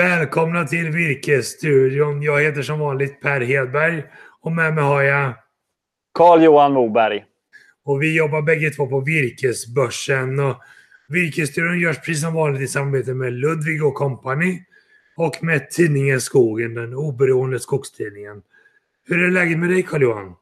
Välkomna till Virkesstudion. Jag heter som vanligt Per Hedberg och med mig har jag Carl-Johan Moberg. Och vi jobbar bägge två på Virkesbörsen. Och Virkesstudion görs precis som vanligt i samarbete med Ludvig och Company och med tidningen Skogen, den oberoende skogstidningen. Hur är läget med dig Carl-Johan?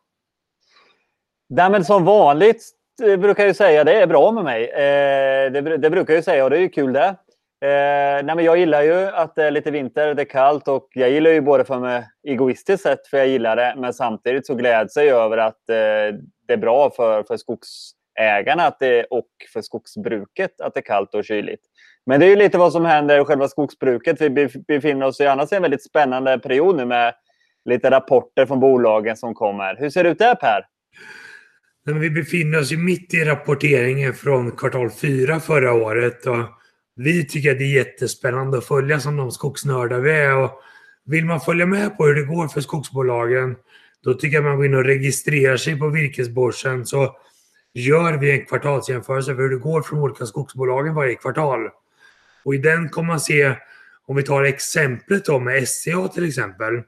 Nej, som vanligt eh, brukar jag säga, det är bra med mig. Eh, det, det, brukar jag säga och det är ju kul det. Eh, nej, men jag gillar ju att det är lite vinter, det är kallt och jag gillar ju både för mig egoistiskt sett för jag gillar det, men samtidigt så gläds jag över att eh, det är bra för, för skogsägarna att det, och för skogsbruket att det är kallt och kyligt. Men det är ju lite vad som händer i själva skogsbruket. Vi befinner oss i annars en väldigt spännande period nu med lite rapporter från bolagen som kommer. Hur ser det ut där Per? vi befinner oss ju mitt i rapporteringen från kvartal fyra förra året. Och vi tycker att det är jättespännande att följa som de skogsnördar vi är. Och vill man följa med på hur det går för skogsbolagen då tycker jag man går in och registrerar sig på virkesbörsen så gör vi en kvartalsjämförelse för hur det går för de olika skogsbolagen varje kvartal. Och i den kommer man se, om vi tar exemplet då med SCA till exempel,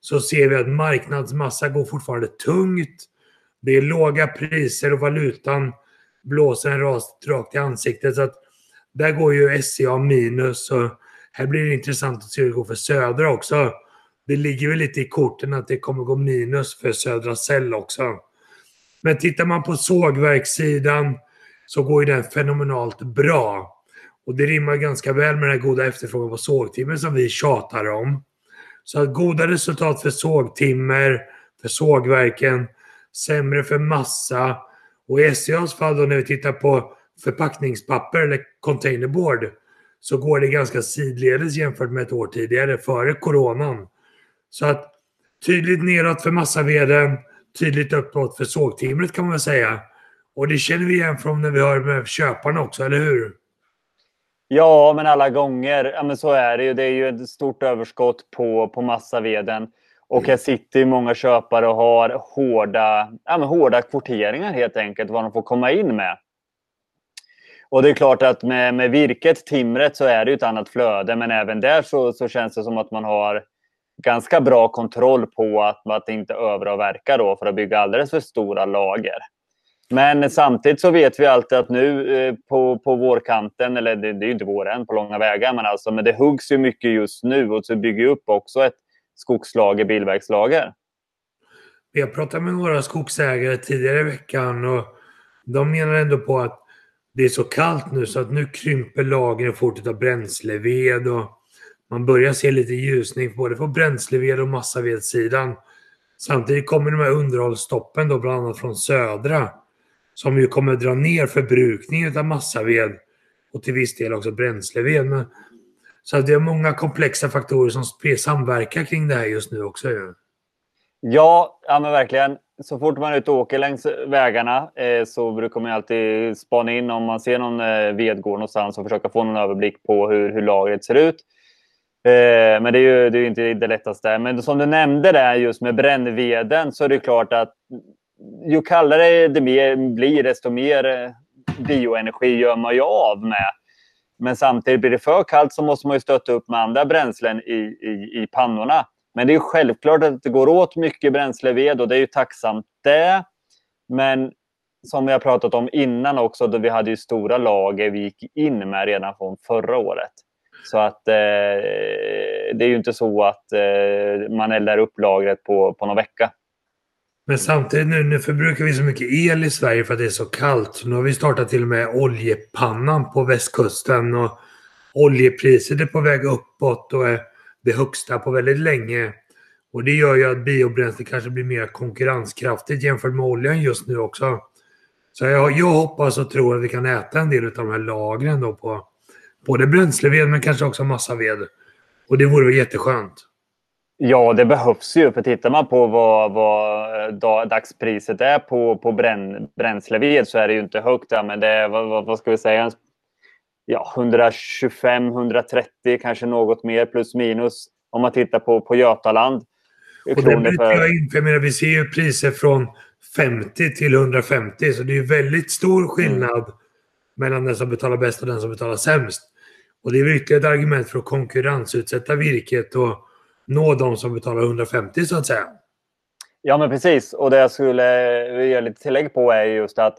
så ser vi att marknadsmassa går fortfarande tungt. Det är låga priser och valutan blåser en rast rakt i ansiktet. Så att där går ju SCA minus och här blir det intressant att se hur det går för Södra också. Det ligger väl lite i korten att det kommer gå minus för Södra Cell också. Men tittar man på sågverkssidan så går ju den fenomenalt bra. Och det rimmar ganska väl med den goda efterfrågan på sågtimmer som vi tjatar om. Så att goda resultat för sågtimmer, för sågverken, sämre för massa och i SCAs fall då när vi tittar på förpackningspapper eller containerboard så går det ganska sidledes jämfört med ett år tidigare, före coronan. Så att tydligt neråt för massaveden, tydligt uppåt för sågtimret kan man väl säga. Och det känner vi igen från när vi hör med köparna också, eller hur? Ja, men alla gånger. Ja, men så är det ju. Det är ju ett stort överskott på, på massaveden. Och här sitter ju många köpare och har hårda, ja, men hårda kvoteringar helt enkelt, vad de får komma in med. Och det är klart att med, med virket, timret, så är det ett annat flöde. Men även där så, så känns det som att man har ganska bra kontroll på att, att inte överavverka då för att bygga alldeles för stora lager. Men samtidigt så vet vi alltid att nu eh, på, på vårkanten, eller det, det är ju inte vår än på långa vägar, men, alltså, men det huggs ju mycket just nu och så bygger upp också ett skogslager, bilverkslager. Jag pratade med några skogsägare tidigare i veckan och de menar ändå på att det är så kallt nu så att nu krymper lagren fort av bränsleved och man börjar se lite ljusning både på bränsleved och massavedssidan. Samtidigt kommer de här underhållsstoppen då bland annat från södra som ju kommer dra ner förbrukningen av massaved och till viss del också bränsleved. Men, så det är många komplexa faktorer som samverkar kring det här just nu också. Ju. Ja, ja men verkligen. Så fort man är ute och åker längs vägarna eh, så brukar man alltid spana in om man ser någon eh, vedgård någonstans och försöka få någon överblick på hur, hur lagret ser ut. Eh, men det är ju det är inte det lättaste. Men som du nämnde där just med brännveden så är det klart att ju kallare det blir desto mer eh, bioenergi gör man ju av med. Men samtidigt blir det för kallt så måste man ju stötta upp med andra bränslen i, i, i pannorna. Men det är självklart att det går åt mycket bränsleved och det är ju tacksamt det. Men som vi har pratat om innan också, då vi hade ju stora lager vi gick in med redan från förra året. Så att eh, det är ju inte så att eh, man eldar upp lagret på, på någon vecka. Men samtidigt nu, nu förbrukar vi så mycket el i Sverige för att det är så kallt. Nu har vi startat till och med oljepannan på västkusten och oljepriset är på väg uppåt och är det högsta på väldigt länge. Och det gör ju att biobränsle kanske blir mer konkurrenskraftigt jämfört med oljan just nu också. Så jag, jag hoppas och tror att vi kan äta en del av de här lagren då på både bränsleved men kanske också massaved. Och det vore jätteskönt. Ja, det behövs ju. För tittar man på vad, vad eh, dagspriset är på, på brän, bränsleved så är det ju inte högt. Men det är, vad, vad ska vi säga, ja, 125-130, kanske något mer plus minus om man tittar på, på Götaland. Och det för... jag in, för jag menar, vi ser ju priser från 50 till 150 så det är väldigt stor skillnad mm. mellan den som betalar bäst och den som betalar sämst. Och det är ytterligare ett argument för att konkurrensutsätta virket och nå de som betalar 150 så att säga. Ja, men precis. Och det jag skulle göra lite tillägg på är just att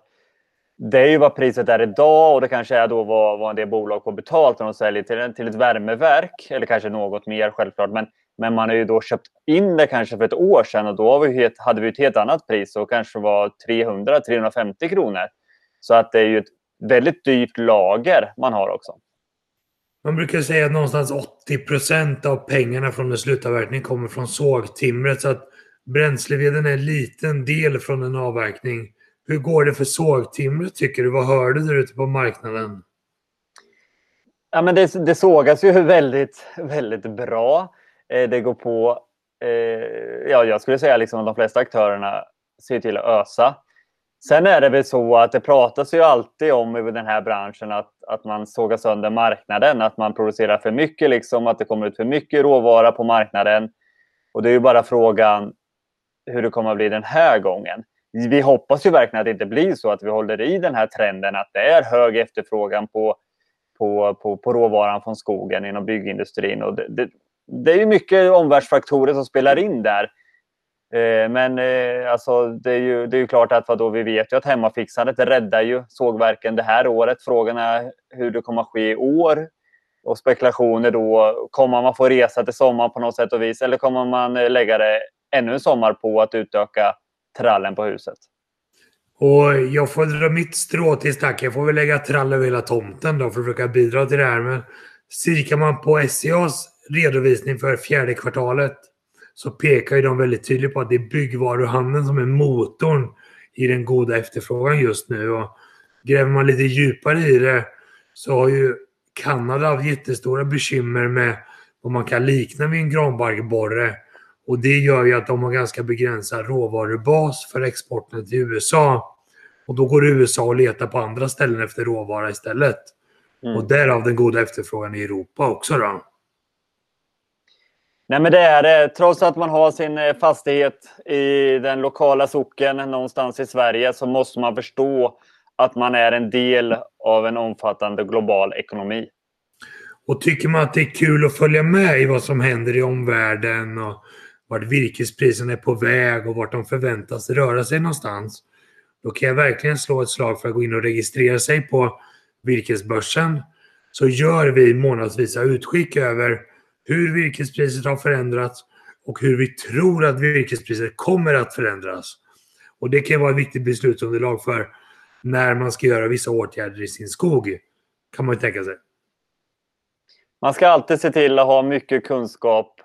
det är ju vad priset är idag och det kanske är då vad, vad en del bolag får betalt när de säljer till, till ett värmeverk. Eller kanske något mer självklart. Men, men man har ju då köpt in det kanske för ett år sedan och då vi hade vi ett helt annat pris och kanske var 300-350 kronor. Så att det är ju ett väldigt dyrt lager man har också. Man brukar säga att någonstans 80 procent av pengarna från en slutavverkning kommer från sågtimret. Så att bränsleveden är en liten del från en avverkning. Hur går det för sågtimret tycker du? Vad hör du där ute på marknaden? Ja, men det, det sågas ju väldigt, väldigt bra. Eh, det går på, eh, ja, jag skulle säga liksom att de flesta aktörerna ser till att ösa. Sen är det väl så att det pratas ju alltid om i den här branschen att, att man sågar sönder marknaden, att man producerar för mycket, liksom, att det kommer ut för mycket råvara på marknaden. Och det är ju bara frågan hur det kommer att bli den här gången. Vi hoppas ju verkligen att det inte blir så att vi håller i den här trenden att det är hög efterfrågan på, på, på, på råvaran från skogen inom byggindustrin. Och det, det, det är ju mycket omvärldsfaktorer som spelar in där. Eh, men eh, alltså, det, är ju, det är ju klart att vadå, vi vet ju att hemmafixandet räddar ju sågverken det här året. Frågan är hur det kommer att ske i år. Och spekulationer då, kommer man få resa till sommaren på något sätt och vis eller kommer man eh, lägga det ännu en sommar på att utöka trallen på huset? Och jag får dra mitt strå till stack. Jag får väl lägga trall över hela tomten då för att försöka bidra till det här. Men kikar man på SCAs redovisning för fjärde kvartalet så pekar ju de väldigt tydligt på att det är byggvaruhandeln som är motorn i den goda efterfrågan just nu. Och gräver man lite djupare i det så har ju Kanada haft jättestora bekymmer med vad man kan likna vid en granbarkborre. Och det gör ju att de har ganska begränsad råvarubas för exporten till USA. Och då går USA och letar på andra ställen efter råvara istället. Mm. Och därav den goda efterfrågan i Europa också då. Nej, men det är det. Trots att man har sin eh, fastighet i den lokala socken någonstans i Sverige så måste man förstå att man är en del av en omfattande global ekonomi. Och tycker man att det är kul att följa med i vad som händer i omvärlden och vart virkespriserna är på väg och vart de förväntas röra sig någonstans. Då kan jag verkligen slå ett slag för att gå in och registrera sig på virkesbörsen. Så gör vi månadsvisa utskick över hur virkespriset har förändrats och hur vi tror att virkespriset kommer att förändras. Och det kan vara ett viktigt beslutsunderlag för när man ska göra vissa åtgärder i sin skog, kan man ju tänka sig. Man ska alltid se till att ha mycket kunskap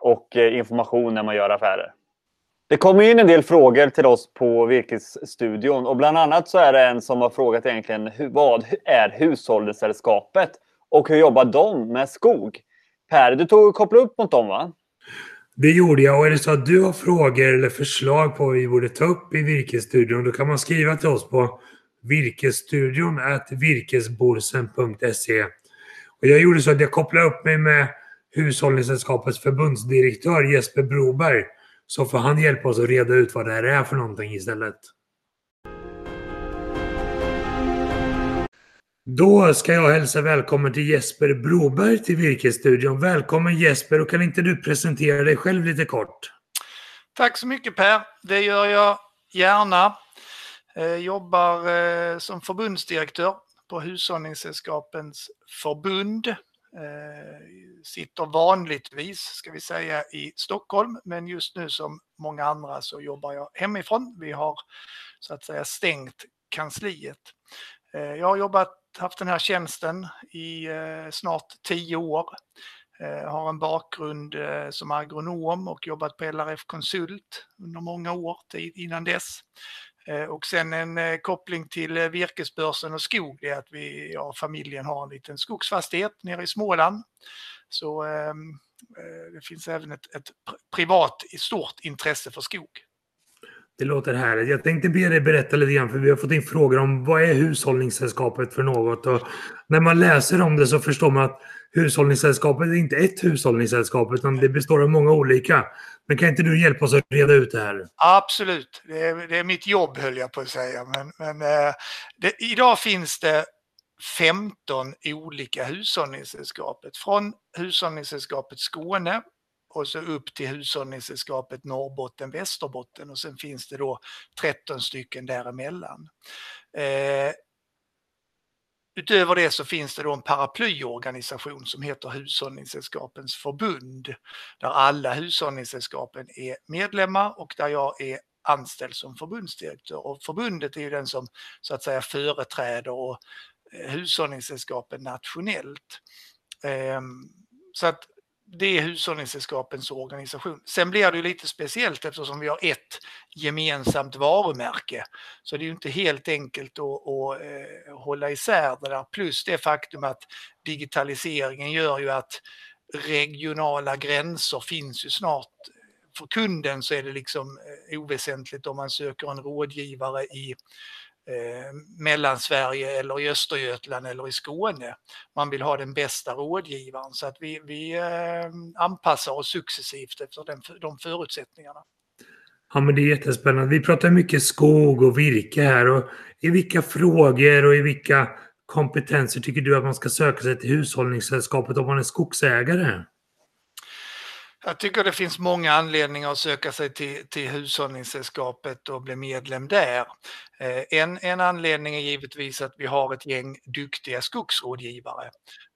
och eh, information när man gör affärer. Det kommer in en del frågor till oss på Virkesstudion och bland annat så är det en som har frågat egentligen vad är Hushållningssällskapet och hur jobbar de med skog? Per, du tog och kopplade upp mot dem va? Det gjorde jag och är det så att du har frågor eller förslag på vad vi borde ta upp i Virkesstudion då kan man skriva till oss på virkesstudion virkesborsen.se. Och jag gjorde så att jag kopplade upp mig med Hushållningssällskapets förbundsdirektör Jesper Broberg så får han hjälpa oss att reda ut vad det här är för någonting istället. Då ska jag hälsa välkommen till Jesper Broberg till Virkesstudion. Välkommen Jesper och kan inte du presentera dig själv lite kort? Tack så mycket Per. Det gör jag gärna. Jag jobbar eh, som förbundsdirektör på Hushållningssällskapens förbund. Eh, Sitter vanligtvis, ska vi säga, i Stockholm, men just nu som många andra så jobbar jag hemifrån. Vi har så att säga stängt kansliet. Eh, jag har jobbat haft den här tjänsten i eh, snart tio år. Jag har en bakgrund som agronom och jobbat på LRF Konsult under många år innan dess. Eh, och sen en eh, koppling till eh, virkesbörsen och skog, det är att vi, ja, familjen har en liten skogsfastighet nere i Småland. Så ehm, eh, det finns även ett, ett privat stort intresse för skog. Det låter härligt. Jag tänkte be dig berätta lite grann, för vi har fått in frågor om vad är Hushållningssällskapet för något? Och när man läser om det så förstår man att Hushållningssällskapet är inte ett hushållningssällskap, utan det består av många olika. Men kan inte du hjälpa oss att reda ut det här? Absolut. Det är, det är mitt jobb, höll jag på att säga. Men, men eh, det, idag finns det 15 olika hushållningssällskapet. Från hushållningssällskapet Skåne och så upp till hushållningssällskapet Norrbotten, Västerbotten och sen finns det då 13 stycken däremellan. Eh, Utöver det så finns det då en paraplyorganisation som heter Hushållningssällskapens förbund där alla hushållningssällskapen är medlemmar och där jag är anställd som förbundsdirektör. Och förbundet är ju den som så att säga företräder och eh, hushållningssällskapen nationellt. Ehm, så att det är Hushållningssällskapens organisation. Sen blir det ju lite speciellt eftersom vi har ett gemensamt varumärke. Så det är ju inte helt enkelt att, att eh, hålla isär det där. Plus det faktum att digitaliseringen gör ju att regionala gränser finns ju snart. För kunden så är det liksom eh, oväsentligt om man söker en rådgivare i eh, Mellansverige eller i Östergötland eller i Skåne. Man vill ha den bästa rådgivaren så att vi, vi eh, anpassar oss successivt efter den, de förutsättningarna. Ja, men det är jättespännande. Vi pratar mycket skog och virke här. Och I vilka frågor och i vilka kompetenser tycker du att man ska söka sig till hushållningssällskapet om man är skogsägare? Jag tycker det finns många anledningar att söka sig till, till Hushållningssällskapet och bli medlem där. Eh, en, en anledning är givetvis att vi har ett gäng duktiga skogsrådgivare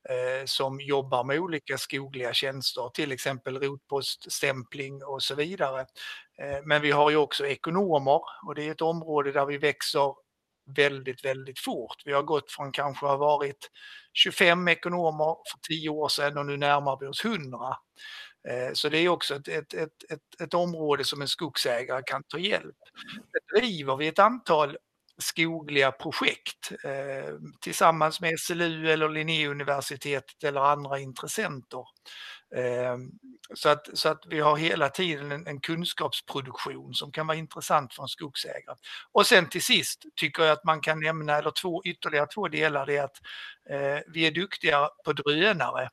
eh, som jobbar med olika skogliga tjänster, till exempel rotpoststämpling och så vidare. Eh, men vi har ju också ekonomer och det är ett område där vi växer väldigt, väldigt fort. Vi har gått från kanske ha varit 25 ekonomer för 10 år sedan och nu närmar vi oss 100. Eh, så det är också ett, ett, ett, ett, ett område som en skogsägare kan ta hjälp. Det driver vi ett antal skogliga projekt eh, tillsammans med SLU eller Linnéuniversitetet eller andra intressenter. Eh, så, att, så att vi har hela tiden en, en, kunskapsproduktion som kan vara intressant för en skogsägare. Och sen till sist tycker jag att man kan nämna, eller två, ytterligare två delar, det är att eh, vi är duktiga på drönare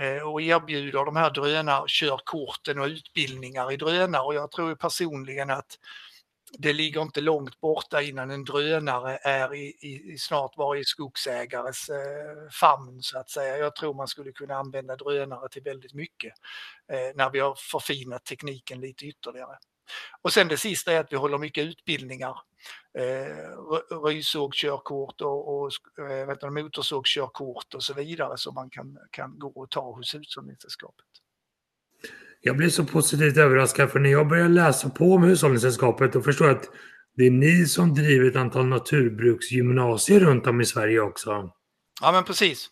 Eh, och erbjuder de här drönarkörkorten och utbildningar i drönare och jag tror personligen att det ligger inte långt borta innan en drönare är i, i, i snart varje skogsägares eh, famn så att säga. Jag tror man skulle kunna använda drönare till väldigt mycket eh, när vi har förfinat tekniken lite ytterligare. Och sen det sista är att vi håller mycket utbildningar. Eh, rysågkörkort och, och eh, motorsågskörkort och så vidare som man kan, kan gå och ta hos Hushållningssällskapet. Jag blev så positivt överraskad för när jag började läsa på om Hushållningssällskapet och förstår att det är ni som driver ett antal naturbruksgymnasier runt om i Sverige också. Ja men precis.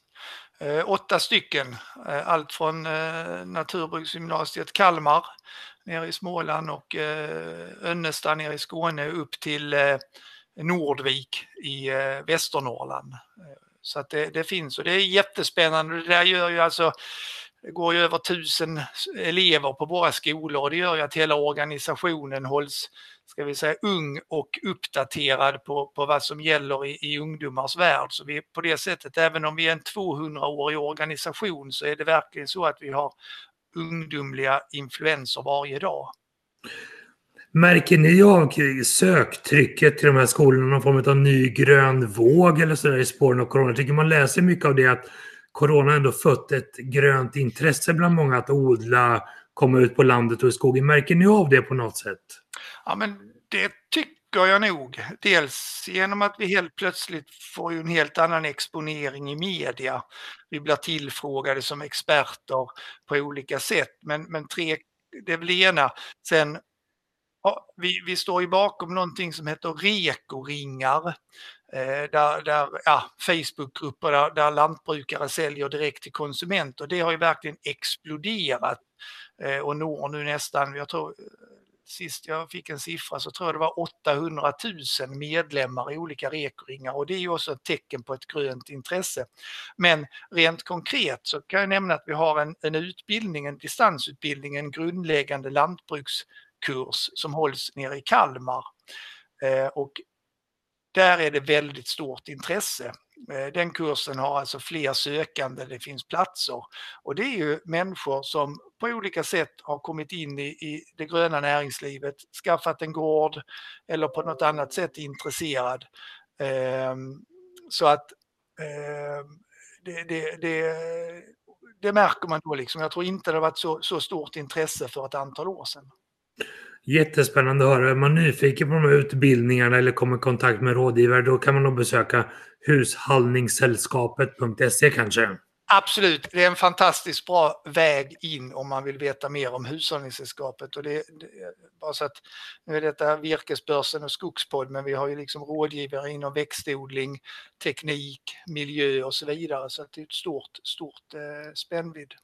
Eh, åtta stycken, eh, allt från eh, Naturbruksgymnasiet Kalmar nere i Småland och eh, Önnesta nere i Skåne upp till eh, Nordvik i eh, Västernorrland. Eh, så att det, det, finns och det är jättespännande. Det där gör ju alltså, det går ju över tusen elever på våra skolor och det gör ju att hela organisationen hålls, ska vi säga, ung och uppdaterad på, på vad som gäller i, i ungdomars värld. Så vi på det sättet, även om vi är en 200-årig organisation så är det verkligen så att vi har ungdomliga influenser varje dag. Märker ni av söktrycket till de här skolorna, någon form av ny grön våg eller sådär i spåren av corona? Jag tycker man läser mycket av det att corona ändå fött ett grönt intresse bland många att odla, komma ut på landet och i skogen. Märker ni av det på något sätt? Ja, men det tycker tycker jag nog. Dels genom att vi helt plötsligt får en helt annan exponering i media. Vi blir tillfrågade som experter på olika sätt. Men, men tre, det är väl det ena. Sen, ja, vi, vi står ju bakom någonting som heter rekoringar. Eh, där, där ja, Facebookgrupper där, där lantbrukare säljer direkt till konsumenter. Det har ju verkligen exploderat eh, och når nu nästan, jag tror sist jag fick en siffra så tror jag det var 800 000 medlemmar i olika rekoringar och det är ju också ett tecken på ett grönt intresse. Men rent konkret så kan jag nämna att vi har en, en utbildning, en distansutbildning, en grundläggande lantbrukskurs som hålls nere i Kalmar. Eh, och där är det väldigt stort intresse. Eh, den kursen har alltså fler sökande, det finns platser. Och det är ju människor som på olika sätt har kommit in i, i det gröna näringslivet, skaffat en gård eller på något annat sätt är intresserad. Ehm, så att Eh, det, det, det, det, märker man då. Liksom. Jag tror inte det har varit så, så stort intresse för ett antal år sedan. Jättespännande att höra. Är man nyfiken på de här utbildningarna eller kommer i kontakt med rådgivare då kan man nog besöka hushållningssällskapet.se kanske. Absolut, det är en fantastiskt bra väg in om man vill veta mer om Hushållningssällskapet. Och det, det, bara så att, nu är detta Virkesbörsen och Skogspodd, men vi har ju liksom rådgivare inom växtodling, teknik, miljö och så vidare. Så det är ett stort, stort eh, spännvidd.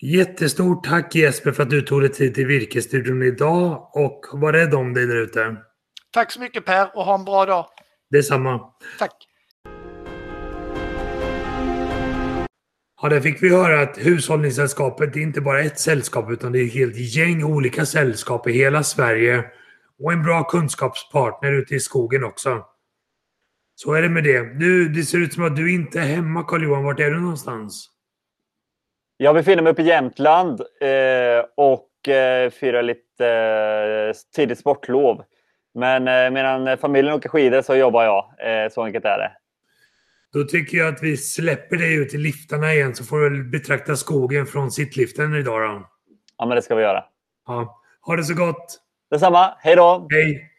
Jättestort tack Jesper för att du tog dig tid till Virkesstudion idag och var rädd om dig där ute. Tack så mycket Per och ha en bra dag. Detsamma. Tack. Ja, där fick vi höra att Hushållningssällskapet är inte bara ett sällskap utan det är ett helt gäng olika sällskap i hela Sverige och en bra kunskapspartner ute i skogen också. Så är det med det. Du, det ser ut som att du inte är hemma Carl-Johan. Vart är du någonstans? Jag befinner mig uppe i Jämtland eh, och eh, firar lite eh, tidigt sportlov. Men eh, medan familjen åker skidor så jobbar jag. Eh, så enkelt är det. Då tycker jag att vi släpper dig ut i liftarna igen så får du betrakta skogen från sittliften idag då. Ja, men det ska vi göra. Ja. Ha det så gott! Detsamma. Hej då! Hej!